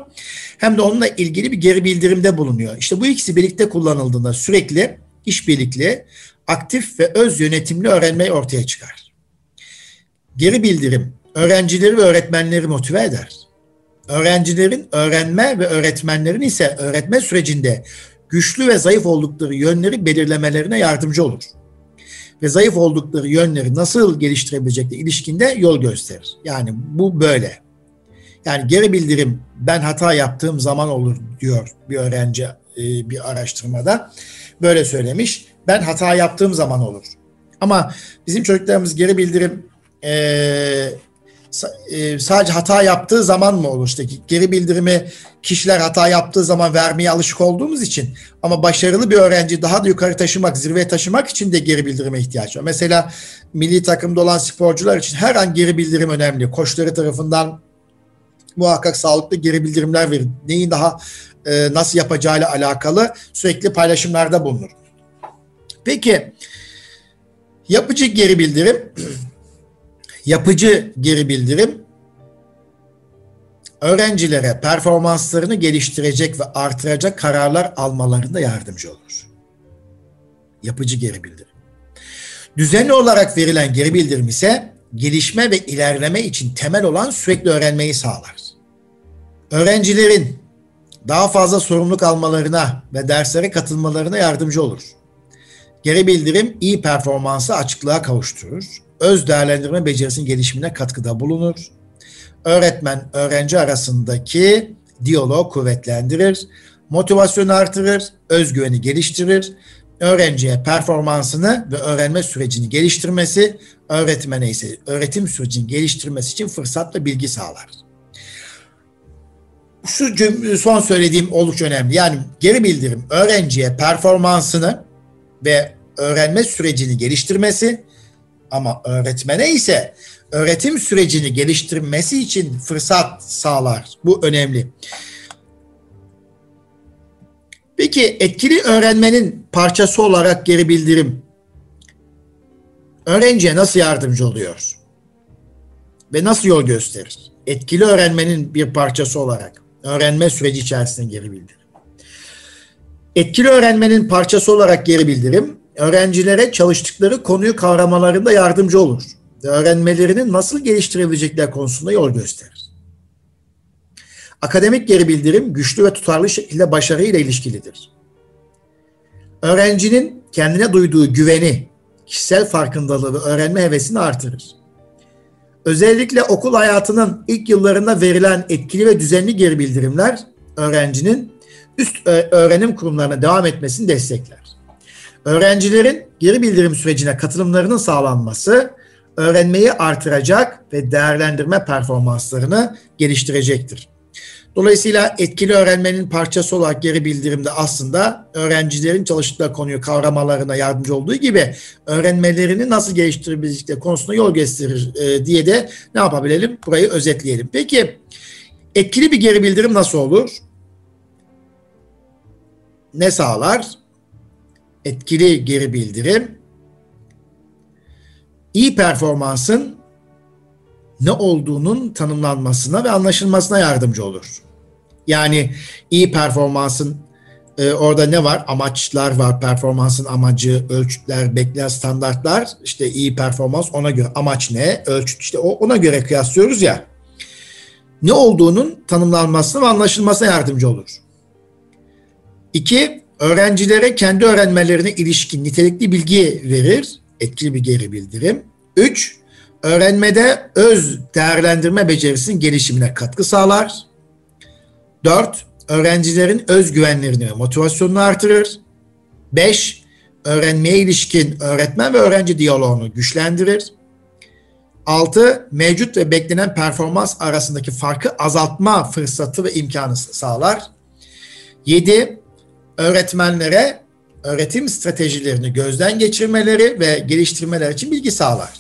hem de onunla ilgili bir geri bildirimde bulunuyor. İşte bu ikisi birlikte kullanıldığında sürekli işbirlikli, aktif ve öz yönetimli öğrenme ortaya çıkar. Geri bildirim öğrencileri ve öğretmenleri motive eder. Öğrencilerin öğrenme ve öğretmenlerin ise öğretme sürecinde güçlü ve zayıf oldukları yönleri belirlemelerine yardımcı olur. Ve zayıf oldukları yönleri nasıl geliştirebilecekleri ilişkinde yol gösterir. Yani bu böyle. Yani geri bildirim ben hata yaptığım zaman olur diyor bir öğrenci e, bir araştırmada. Böyle söylemiş. Ben hata yaptığım zaman olur. Ama bizim çocuklarımız geri bildirim e, sadece hata yaptığı zaman mı olur? İşte geri bildirimi kişiler hata yaptığı zaman vermeye alışık olduğumuz için ama başarılı bir öğrenci daha da yukarı taşımak, zirveye taşımak için de geri bildirime ihtiyaç var. Mesela milli takımda olan sporcular için her an geri bildirim önemli. Koçları tarafından muhakkak sağlıklı geri bildirimler verin. Neyi daha e, nasıl yapacağıyla alakalı sürekli paylaşımlarda bulunur. Peki yapıcı geri bildirim Yapıcı geri bildirim öğrencilere performanslarını geliştirecek ve artıracak kararlar almalarında yardımcı olur. Yapıcı geri bildirim. Düzenli olarak verilen geri bildirim ise gelişme ve ilerleme için temel olan sürekli öğrenmeyi sağlar. Öğrencilerin daha fazla sorumluluk almalarına ve derslere katılmalarına yardımcı olur. Geri bildirim iyi performansı açıklığa kavuşturur öz değerlendirme becerisinin gelişimine katkıda bulunur. Öğretmen öğrenci arasındaki diyalog kuvvetlendirir, motivasyonu artırır, özgüveni geliştirir, öğrenciye performansını ve öğrenme sürecini geliştirmesi, öğretmene ise öğretim sürecini geliştirmesi için fırsat ve bilgi sağlar. Şu son söylediğim oldukça önemli. Yani geri bildirim öğrenciye performansını ve öğrenme sürecini geliştirmesi, ama öğretmene ise öğretim sürecini geliştirmesi için fırsat sağlar. Bu önemli. Peki etkili öğrenmenin parçası olarak geri bildirim öğrenciye nasıl yardımcı oluyor? Ve nasıl yol gösterir? Etkili öğrenmenin bir parçası olarak öğrenme süreci içerisinde geri bildirim. Etkili öğrenmenin parçası olarak geri bildirim öğrencilere çalıştıkları konuyu kavramalarında yardımcı olur ve öğrenmelerini nasıl geliştirebilecekler konusunda yol gösterir. Akademik geri bildirim güçlü ve tutarlı şekilde başarıyla ilişkilidir. Öğrencinin kendine duyduğu güveni, kişisel farkındalığı ve öğrenme hevesini artırır. Özellikle okul hayatının ilk yıllarında verilen etkili ve düzenli geri bildirimler öğrencinin üst öğrenim kurumlarına devam etmesini destekler. Öğrencilerin geri bildirim sürecine katılımlarının sağlanması, öğrenmeyi artıracak ve değerlendirme performanslarını geliştirecektir. Dolayısıyla etkili öğrenmenin parçası olarak geri bildirimde aslında öğrencilerin çalıştıkları konuyu kavramalarına yardımcı olduğu gibi öğrenmelerini nasıl geliştirebilecekleri konusunda yol gösterir e, diye de ne yapabilelim? Burayı özetleyelim. Peki etkili bir geri bildirim nasıl olur? Ne sağlar? Etkili geri bildirim iyi performansın ne olduğunun tanımlanmasına ve anlaşılmasına yardımcı olur. Yani iyi performansın e, orada ne var? Amaçlar var. Performansın amacı, ölçütler, beklenen standartlar. İşte iyi performans ona göre. Amaç ne? Ölçüt işte o, ona göre kıyaslıyoruz ya. Ne olduğunun tanımlanmasına ve anlaşılmasına yardımcı olur. İki, öğrencilere kendi öğrenmelerine ilişkin nitelikli bilgi verir. Etkili bir geri bildirim. Üç, öğrenmede öz değerlendirme becerisinin gelişimine katkı sağlar. 4. Öğrencilerin özgüvenlerini ve motivasyonunu artırır. 5. Öğrenmeye ilişkin öğretmen ve öğrenci diyaloğunu güçlendirir. 6. Mevcut ve beklenen performans arasındaki farkı azaltma fırsatı ve imkanı sağlar. 7. Öğretmenlere öğretim stratejilerini gözden geçirmeleri ve geliştirmeleri için bilgi sağlar.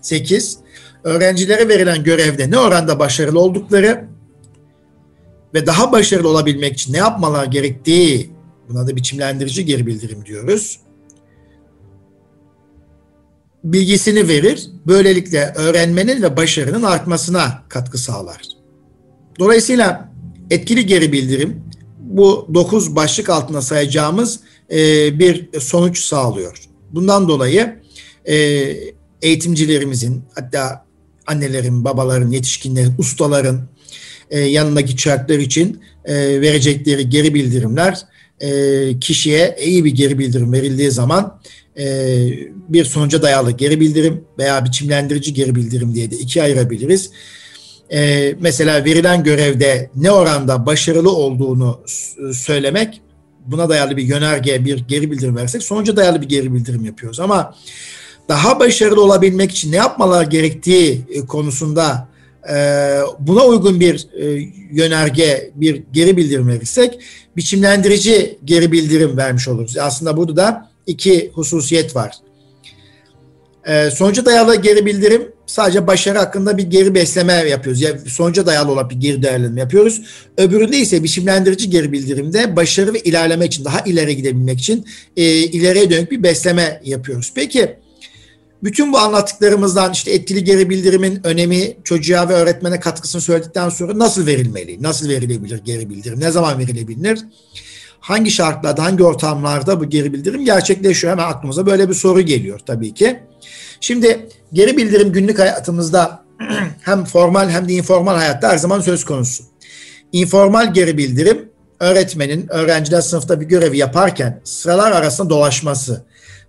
8. Öğrencilere verilen görevde ne oranda başarılı oldukları ve daha başarılı olabilmek için ne yapmalar gerektiği buna da biçimlendirici geri bildirim diyoruz. Bilgisini verir. Böylelikle öğrenmenin ve başarının artmasına katkı sağlar. Dolayısıyla etkili geri bildirim bu dokuz başlık altında sayacağımız e, bir sonuç sağlıyor. Bundan dolayı e, eğitimcilerimizin hatta annelerin, babaların, yetişkinlerin, ustaların e, yanındaki çıraklar için verecekleri geri bildirimler kişiye iyi bir geri bildirim verildiği zaman bir sonuca dayalı geri bildirim veya biçimlendirici geri bildirim diye de ikiye ayırabiliriz. E, mesela verilen görevde ne oranda başarılı olduğunu söylemek buna dayalı bir yönerge, bir geri bildirim versek sonuca dayalı bir geri bildirim yapıyoruz. Ama daha başarılı olabilmek için ne yapmalar gerektiği e, konusunda e, buna uygun bir e, yönerge, bir geri bildirim verirsek biçimlendirici geri bildirim vermiş oluruz. Aslında burada da iki hususiyet var. Sonuca dayalı geri bildirim sadece başarı hakkında bir geri besleme yapıyoruz. Yani sonuca dayalı olan bir geri değerlendirme yapıyoruz. Öbüründe ise biçimlendirici geri bildirimde başarı ve ilerleme için, daha ileri gidebilmek için e, ileriye dönük bir besleme yapıyoruz. Peki bütün bu anlattıklarımızdan işte etkili geri bildirimin önemi çocuğa ve öğretmene katkısını söyledikten sonra nasıl verilmeli? Nasıl verilebilir geri bildirim? Ne zaman verilebilir? Hangi şartlarda, hangi ortamlarda bu geri bildirim gerçekleşiyor? Hemen aklımıza böyle bir soru geliyor tabii ki. Şimdi geri bildirim günlük hayatımızda hem formal hem de informal hayatta her zaman söz konusu. İnformal geri bildirim öğretmenin öğrenciler sınıfta bir görevi yaparken sıralar arasında dolaşması,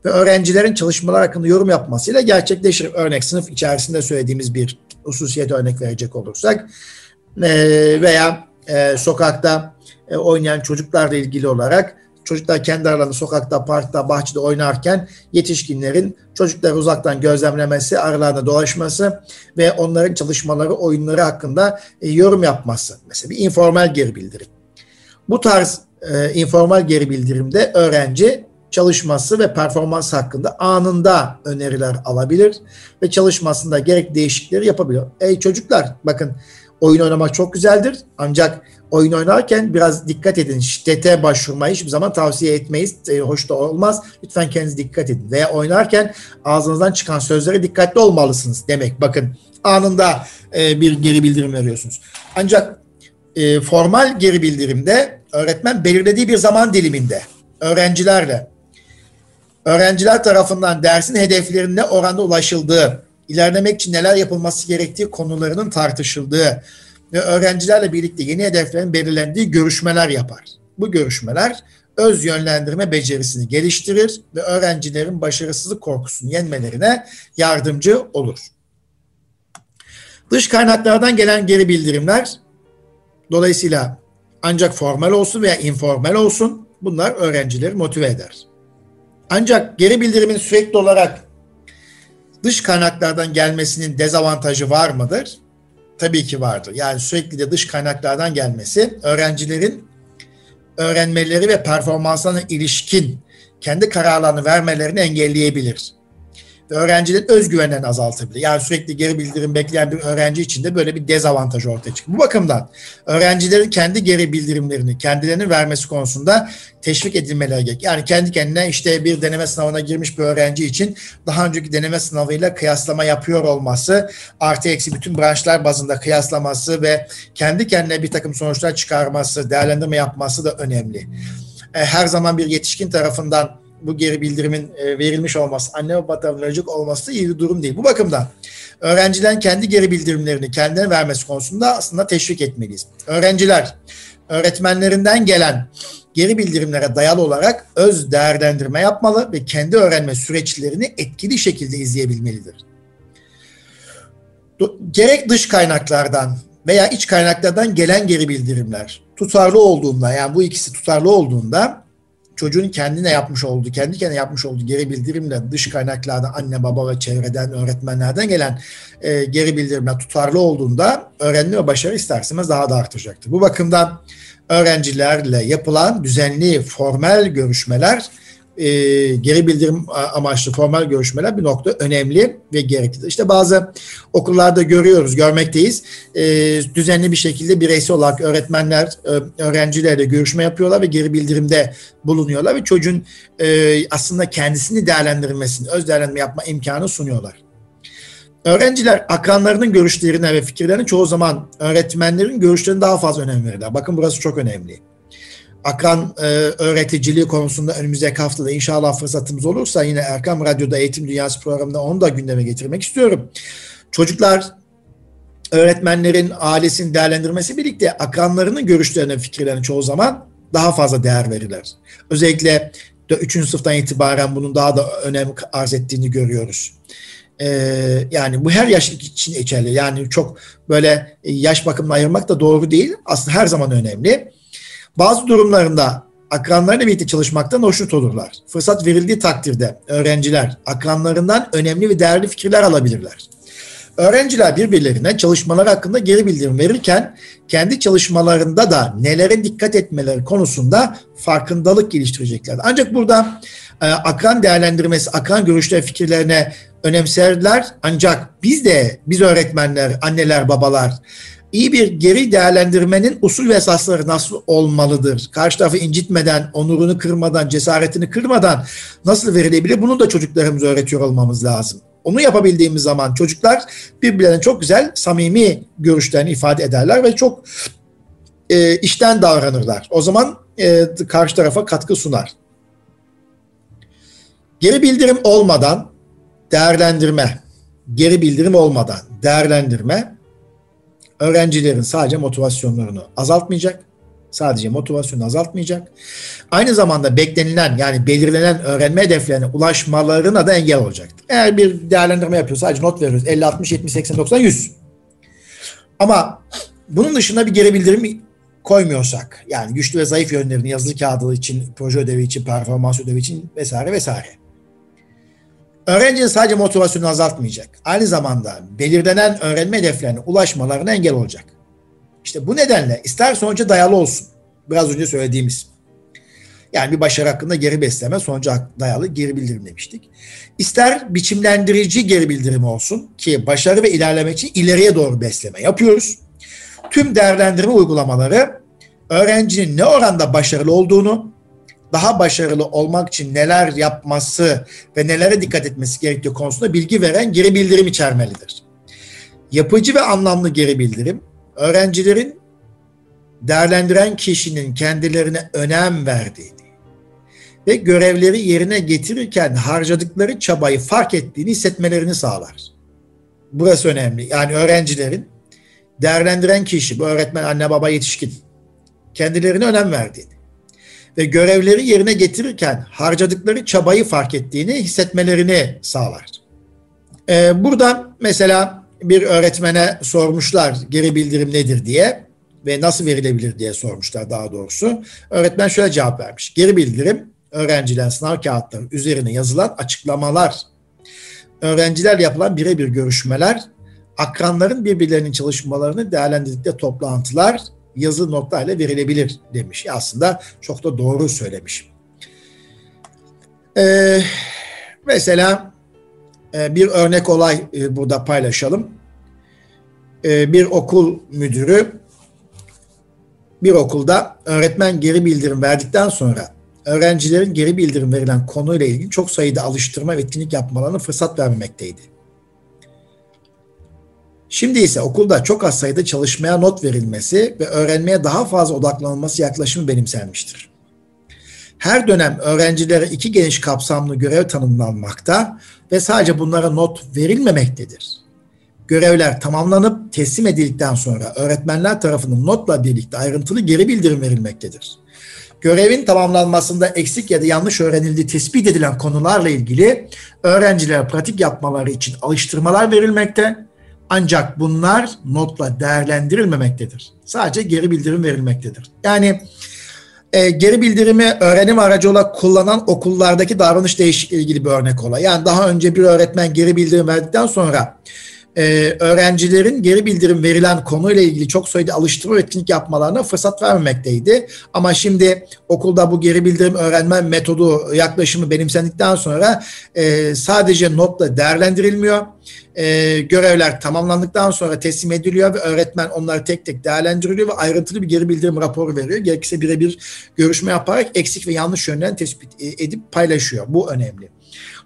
ve öğrencilerin çalışmalar hakkında yorum yapmasıyla gerçekleşir. Örnek sınıf içerisinde söylediğimiz bir hususiyet örnek verecek olursak veya sokakta e, oynayan çocuklarla ilgili olarak çocuklar kendi aralarında sokakta, parkta, bahçede oynarken yetişkinlerin çocukları uzaktan gözlemlemesi, aralarında dolaşması ve onların çalışmaları, oyunları hakkında yorum yapması. Mesela bir informal geri bildirim. Bu tarz e, informal geri bildirimde öğrenci çalışması ve performans hakkında anında öneriler alabilir ve çalışmasında gerek değişiklikleri yapabiliyor. Ey çocuklar bakın oyun oynamak çok güzeldir ancak oyun oynarken biraz dikkat edin. Şiddete başvurmayı hiçbir zaman tavsiye etmeyiz. E, hoş da olmaz. Lütfen kendiniz dikkat edin. Veya oynarken ağzınızdan çıkan sözlere dikkatli olmalısınız demek. Bakın anında e, bir geri bildirim veriyorsunuz. Ancak e, formal geri bildirimde öğretmen belirlediği bir zaman diliminde öğrencilerle öğrenciler tarafından dersin hedeflerine oranda ulaşıldığı, ilerlemek için neler yapılması gerektiği konularının tartışıldığı ve öğrencilerle birlikte yeni hedeflerin belirlendiği görüşmeler yapar. Bu görüşmeler öz yönlendirme becerisini geliştirir ve öğrencilerin başarısızlık korkusunu yenmelerine yardımcı olur. Dış kaynaklardan gelen geri bildirimler dolayısıyla ancak formal olsun veya informal olsun bunlar öğrencileri motive eder. Ancak geri bildirimin sürekli olarak dış kaynaklardan gelmesinin dezavantajı var mıdır? Tabii ki vardır. Yani sürekli de dış kaynaklardan gelmesi öğrencilerin öğrenmeleri ve performanslarına ilişkin kendi kararlarını vermelerini engelleyebilir öğrencilerin özgüvenlerini azaltabilir. Yani sürekli geri bildirim bekleyen bir öğrenci için de böyle bir dezavantaj ortaya çıkıyor. Bu bakımdan öğrencilerin kendi geri bildirimlerini kendilerinin vermesi konusunda teşvik edilmeleri gerek. Yani kendi kendine işte bir deneme sınavına girmiş bir öğrenci için daha önceki deneme sınavıyla kıyaslama yapıyor olması, artı eksi bütün branşlar bazında kıyaslaması ve kendi kendine bir takım sonuçlar çıkarması, değerlendirme yapması da önemli. E, her zaman bir yetişkin tarafından bu geri bildirimin e, verilmiş olması, anne baba tarafından verecek olması iyi bir durum değil. Bu bakımdan öğrencilerin kendi geri bildirimlerini kendine vermesi konusunda aslında teşvik etmeliyiz. Öğrenciler öğretmenlerinden gelen geri bildirimlere dayalı olarak öz değerlendirme yapmalı ve kendi öğrenme süreçlerini etkili şekilde izleyebilmelidir. Gerek dış kaynaklardan veya iç kaynaklardan gelen geri bildirimler tutarlı olduğunda yani bu ikisi tutarlı olduğunda çocuğun kendine yapmış olduğu, kendi kendine yapmış olduğu geri bildirimle dış kaynaklardan anne baba ve çevreden, öğretmenlerden gelen e, geri bildirimler tutarlı olduğunda öğrenme ve başarı isterseniz daha da artacaktır. Bu bakımdan öğrencilerle yapılan düzenli formel görüşmeler e, geri bildirim amaçlı formal görüşmeler bir nokta önemli ve gereklidir. İşte bazı okullarda görüyoruz, görmekteyiz. E, düzenli bir şekilde bireysel olarak öğretmenler e, öğrencilerle görüşme yapıyorlar ve geri bildirimde bulunuyorlar ve çocuğun e, aslında kendisini değerlendirmesini, öz değerlendirme yapma imkanı sunuyorlar. Öğrenciler akranlarının görüşlerine ve fikirlerine çoğu zaman öğretmenlerin görüşlerine daha fazla önem verirler. Bakın burası çok önemli akran e, öğreticiliği konusunda önümüzdeki haftada inşallah fırsatımız olursa yine Erkam Radyo'da Eğitim Dünyası programında onu da gündeme getirmek istiyorum. Çocuklar öğretmenlerin ailesini değerlendirmesi birlikte akranlarının görüşlerine, fikirlerine çoğu zaman daha fazla değer verirler. Özellikle 3. sınıftan itibaren bunun daha da önem arz ettiğini görüyoruz. Ee, yani bu her yaş için geçerli. Yani çok böyle yaş bakımına ayırmak da doğru değil. Aslında her zaman önemli. Bazı durumlarında akranlarıyla birlikte çalışmaktan hoşnut olurlar. Fırsat verildiği takdirde öğrenciler akranlarından önemli ve değerli fikirler alabilirler. Öğrenciler birbirlerine çalışmalar hakkında geri bildirim verirken kendi çalışmalarında da nelere dikkat etmeleri konusunda farkındalık geliştirecekler. Ancak burada e, akran değerlendirmesi, akran görüşleri, fikirlerine önemserler. Ancak biz de, biz öğretmenler, anneler, babalar iyi bir geri değerlendirmenin usul ve esasları nasıl olmalıdır? Karşı tarafı incitmeden, onurunu kırmadan, cesaretini kırmadan nasıl verilebilir? Bunu da çocuklarımıza öğretiyor olmamız lazım. Onu yapabildiğimiz zaman çocuklar birbirlerine çok güzel, samimi görüşlerini ifade ederler ve çok e, işten davranırlar. O zaman e, karşı tarafa katkı sunar. Geri bildirim olmadan değerlendirme, geri bildirim olmadan değerlendirme öğrencilerin sadece motivasyonlarını azaltmayacak. Sadece motivasyonu azaltmayacak. Aynı zamanda beklenilen yani belirlenen öğrenme hedeflerine ulaşmalarına da engel olacaktır. Eğer bir değerlendirme yapıyor sadece not veriyoruz 50, 60, 70, 80, 90, 100. Ama bunun dışında bir geri bildirim koymuyorsak yani güçlü ve zayıf yönlerini yazılı kağıdı için, proje ödevi için, performans ödevi için vesaire vesaire öğrencinin sadece motivasyonu azaltmayacak. Aynı zamanda belirlenen öğrenme hedeflerine ulaşmalarına engel olacak. İşte bu nedenle ister sonuca dayalı olsun. Biraz önce söylediğimiz. Yani bir başarı hakkında geri besleme sonuca dayalı geri bildirim demiştik. İster biçimlendirici geri bildirim olsun ki başarı ve ilerleme için ileriye doğru besleme yapıyoruz. Tüm değerlendirme uygulamaları öğrencinin ne oranda başarılı olduğunu daha başarılı olmak için neler yapması ve nelere dikkat etmesi gerektiği konusunda bilgi veren geri bildirim içermelidir. Yapıcı ve anlamlı geri bildirim, öğrencilerin değerlendiren kişinin kendilerine önem verdiğini ve görevleri yerine getirirken harcadıkları çabayı fark ettiğini hissetmelerini sağlar. Burası önemli. Yani öğrencilerin değerlendiren kişi, bu öğretmen, anne, baba, yetişkin kendilerine önem verdiğini ve görevleri yerine getirirken harcadıkları çabayı fark ettiğini hissetmelerini sağlar. Ee, burada mesela bir öğretmene sormuşlar geri bildirim nedir diye ve nasıl verilebilir diye sormuşlar daha doğrusu. Öğretmen şöyle cevap vermiş. Geri bildirim öğrencilerin sınav kağıtları üzerine yazılan açıklamalar öğrencilerle yapılan birebir görüşmeler, akranların birbirlerinin çalışmalarını değerlendirdikleri toplantılar yazı notlarla verilebilir demiş. Aslında çok da doğru söylemiş. Ee, mesela e, bir örnek olay e, burada paylaşalım. E, bir okul müdürü bir okulda öğretmen geri bildirim verdikten sonra öğrencilerin geri bildirim verilen konuyla ilgili çok sayıda alıştırma ve etkinlik yapmalarına fırsat vermemekteydi. Şimdi ise okulda çok az sayıda çalışmaya not verilmesi ve öğrenmeye daha fazla odaklanılması yaklaşımı benimsenmiştir. Her dönem öğrencilere iki geniş kapsamlı görev tanımlanmakta ve sadece bunlara not verilmemektedir. Görevler tamamlanıp teslim edildikten sonra öğretmenler tarafından notla birlikte ayrıntılı geri bildirim verilmektedir. Görevin tamamlanmasında eksik ya da yanlış öğrenildiği tespit edilen konularla ilgili öğrencilere pratik yapmaları için alıştırmalar verilmekte ancak bunlar notla değerlendirilmemektedir. Sadece geri bildirim verilmektedir. Yani e, geri bildirimi öğrenim aracı olarak kullanan okullardaki davranış değişikliği ilgili bir örnek olay. Yani daha önce bir öğretmen geri bildirim verdikten sonra e, öğrencilerin geri bildirim verilen konuyla ilgili çok sayıda alıştırma etkinlik yapmalarına fırsat vermemekteydi. Ama şimdi okulda bu geri bildirim öğrenme metodu yaklaşımı benimsendikten sonra e, sadece notla değerlendirilmiyor. E, görevler tamamlandıktan sonra teslim ediliyor ve öğretmen onları tek tek değerlendiriliyor ve ayrıntılı bir geri bildirim raporu veriyor. Gerekirse birebir görüşme yaparak eksik ve yanlış yönlerini tespit e, edip paylaşıyor. Bu önemli.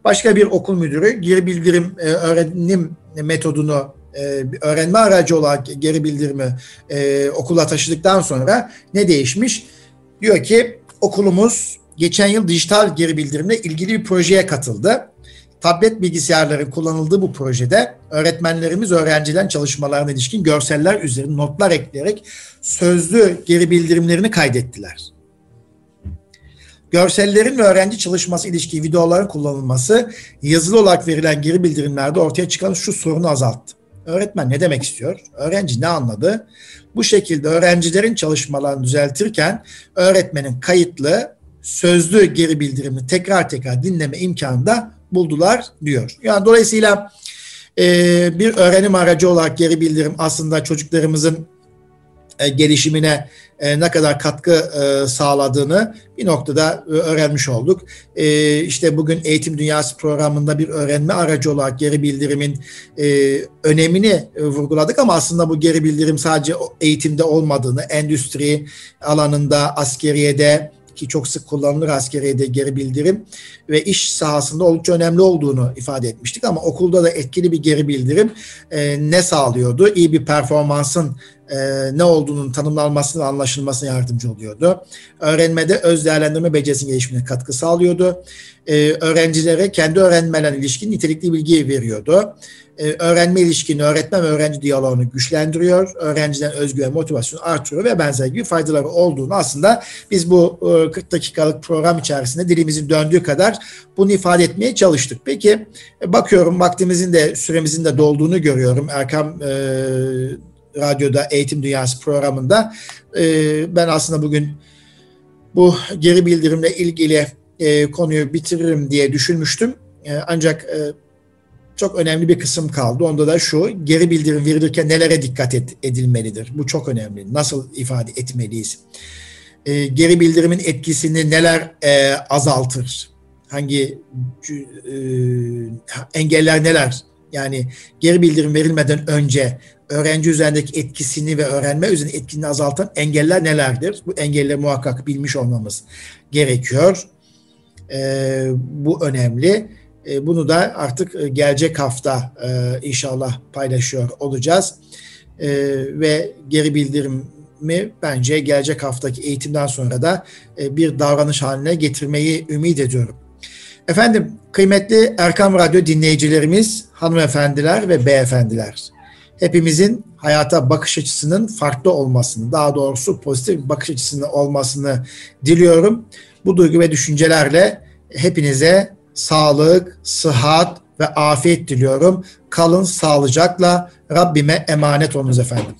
Başka bir okul müdürü geri bildirim e, öğrenim metodunu e, öğrenme aracı olarak geri bildirimi e, okula taşıdıktan sonra ne değişmiş? Diyor ki okulumuz geçen yıl dijital geri bildirimle ilgili bir projeye katıldı. Tablet bilgisayarların kullanıldığı bu projede öğretmenlerimiz öğrencilerin çalışmalarına ilişkin görseller üzerine notlar ekleyerek sözlü geri bildirimlerini kaydettiler. Görsellerin ve öğrenci çalışması ilişkin videoların kullanılması yazılı olarak verilen geri bildirimlerde ortaya çıkan şu sorunu azalttı. Öğretmen ne demek istiyor? Öğrenci ne anladı? Bu şekilde öğrencilerin çalışmalarını düzeltirken öğretmenin kayıtlı sözlü geri bildirimi tekrar tekrar dinleme imkanı da buldular diyor. Yani dolayısıyla bir öğrenim aracı olarak geri bildirim aslında çocuklarımızın e, gelişimine e, ne kadar katkı e, sağladığını bir noktada öğrenmiş olduk. İşte bugün Eğitim Dünyası programında bir öğrenme aracı olarak geri bildirimin önemini vurguladık ama aslında bu geri bildirim sadece eğitimde olmadığını, endüstri alanında, askeriyede, ki çok sık kullanılır askeriyede geri bildirim ve iş sahasında oldukça önemli olduğunu ifade etmiştik ama okulda da etkili bir geri bildirim e, ne sağlıyordu? İyi bir performansın e, ne olduğunun tanımlanmasına anlaşılmasına yardımcı oluyordu. Öğrenmede öz değerlendirme becerisinin gelişimine katkı sağlıyordu. E, öğrencilere kendi öğrenmelerine ilişkin nitelikli bilgi veriyordu. E, öğrenme ilişkini, öğretmen ve öğrenci diyaloğunu güçlendiriyor. Öğrenciden özgüven, motivasyonu artırıyor ve benzer gibi faydaları olduğunu aslında biz bu 40 e, dakikalık program içerisinde dilimizin döndüğü kadar bunu ifade etmeye çalıştık. Peki e, bakıyorum vaktimizin de süremizin de dolduğunu görüyorum. Erkam e, Radyo'da Eğitim Dünyası programında e, ben aslında bugün bu geri bildirimle ilgili e, konuyu bitiririm diye düşünmüştüm. E, ancak çok önemli bir kısım kaldı. Onda da şu, geri bildirim verilirken nelere dikkat edilmelidir? Bu çok önemli. Nasıl ifade etmeliyiz? Geri bildirimin etkisini neler azaltır? Hangi engeller neler? Yani geri bildirim verilmeden önce öğrenci üzerindeki etkisini ve öğrenme üzerindeki etkisini azaltan engeller nelerdir? Bu engelleri muhakkak bilmiş olmamız gerekiyor. E, bu önemli. E, bunu da artık e, gelecek hafta e, inşallah paylaşıyor olacağız. E, ve geri bildirimi bence gelecek haftaki eğitimden sonra da e, bir davranış haline getirmeyi ümit ediyorum. Efendim kıymetli Erkam Radyo dinleyicilerimiz, hanımefendiler ve beyefendiler. Hepimizin hayata bakış açısının farklı olmasını, daha doğrusu pozitif bir bakış açısının olmasını diliyorum. Bu duygu ve düşüncelerle hepinize sağlık, sıhhat ve afiyet diliyorum. Kalın sağlıcakla Rabbime emanet olunuz efendim.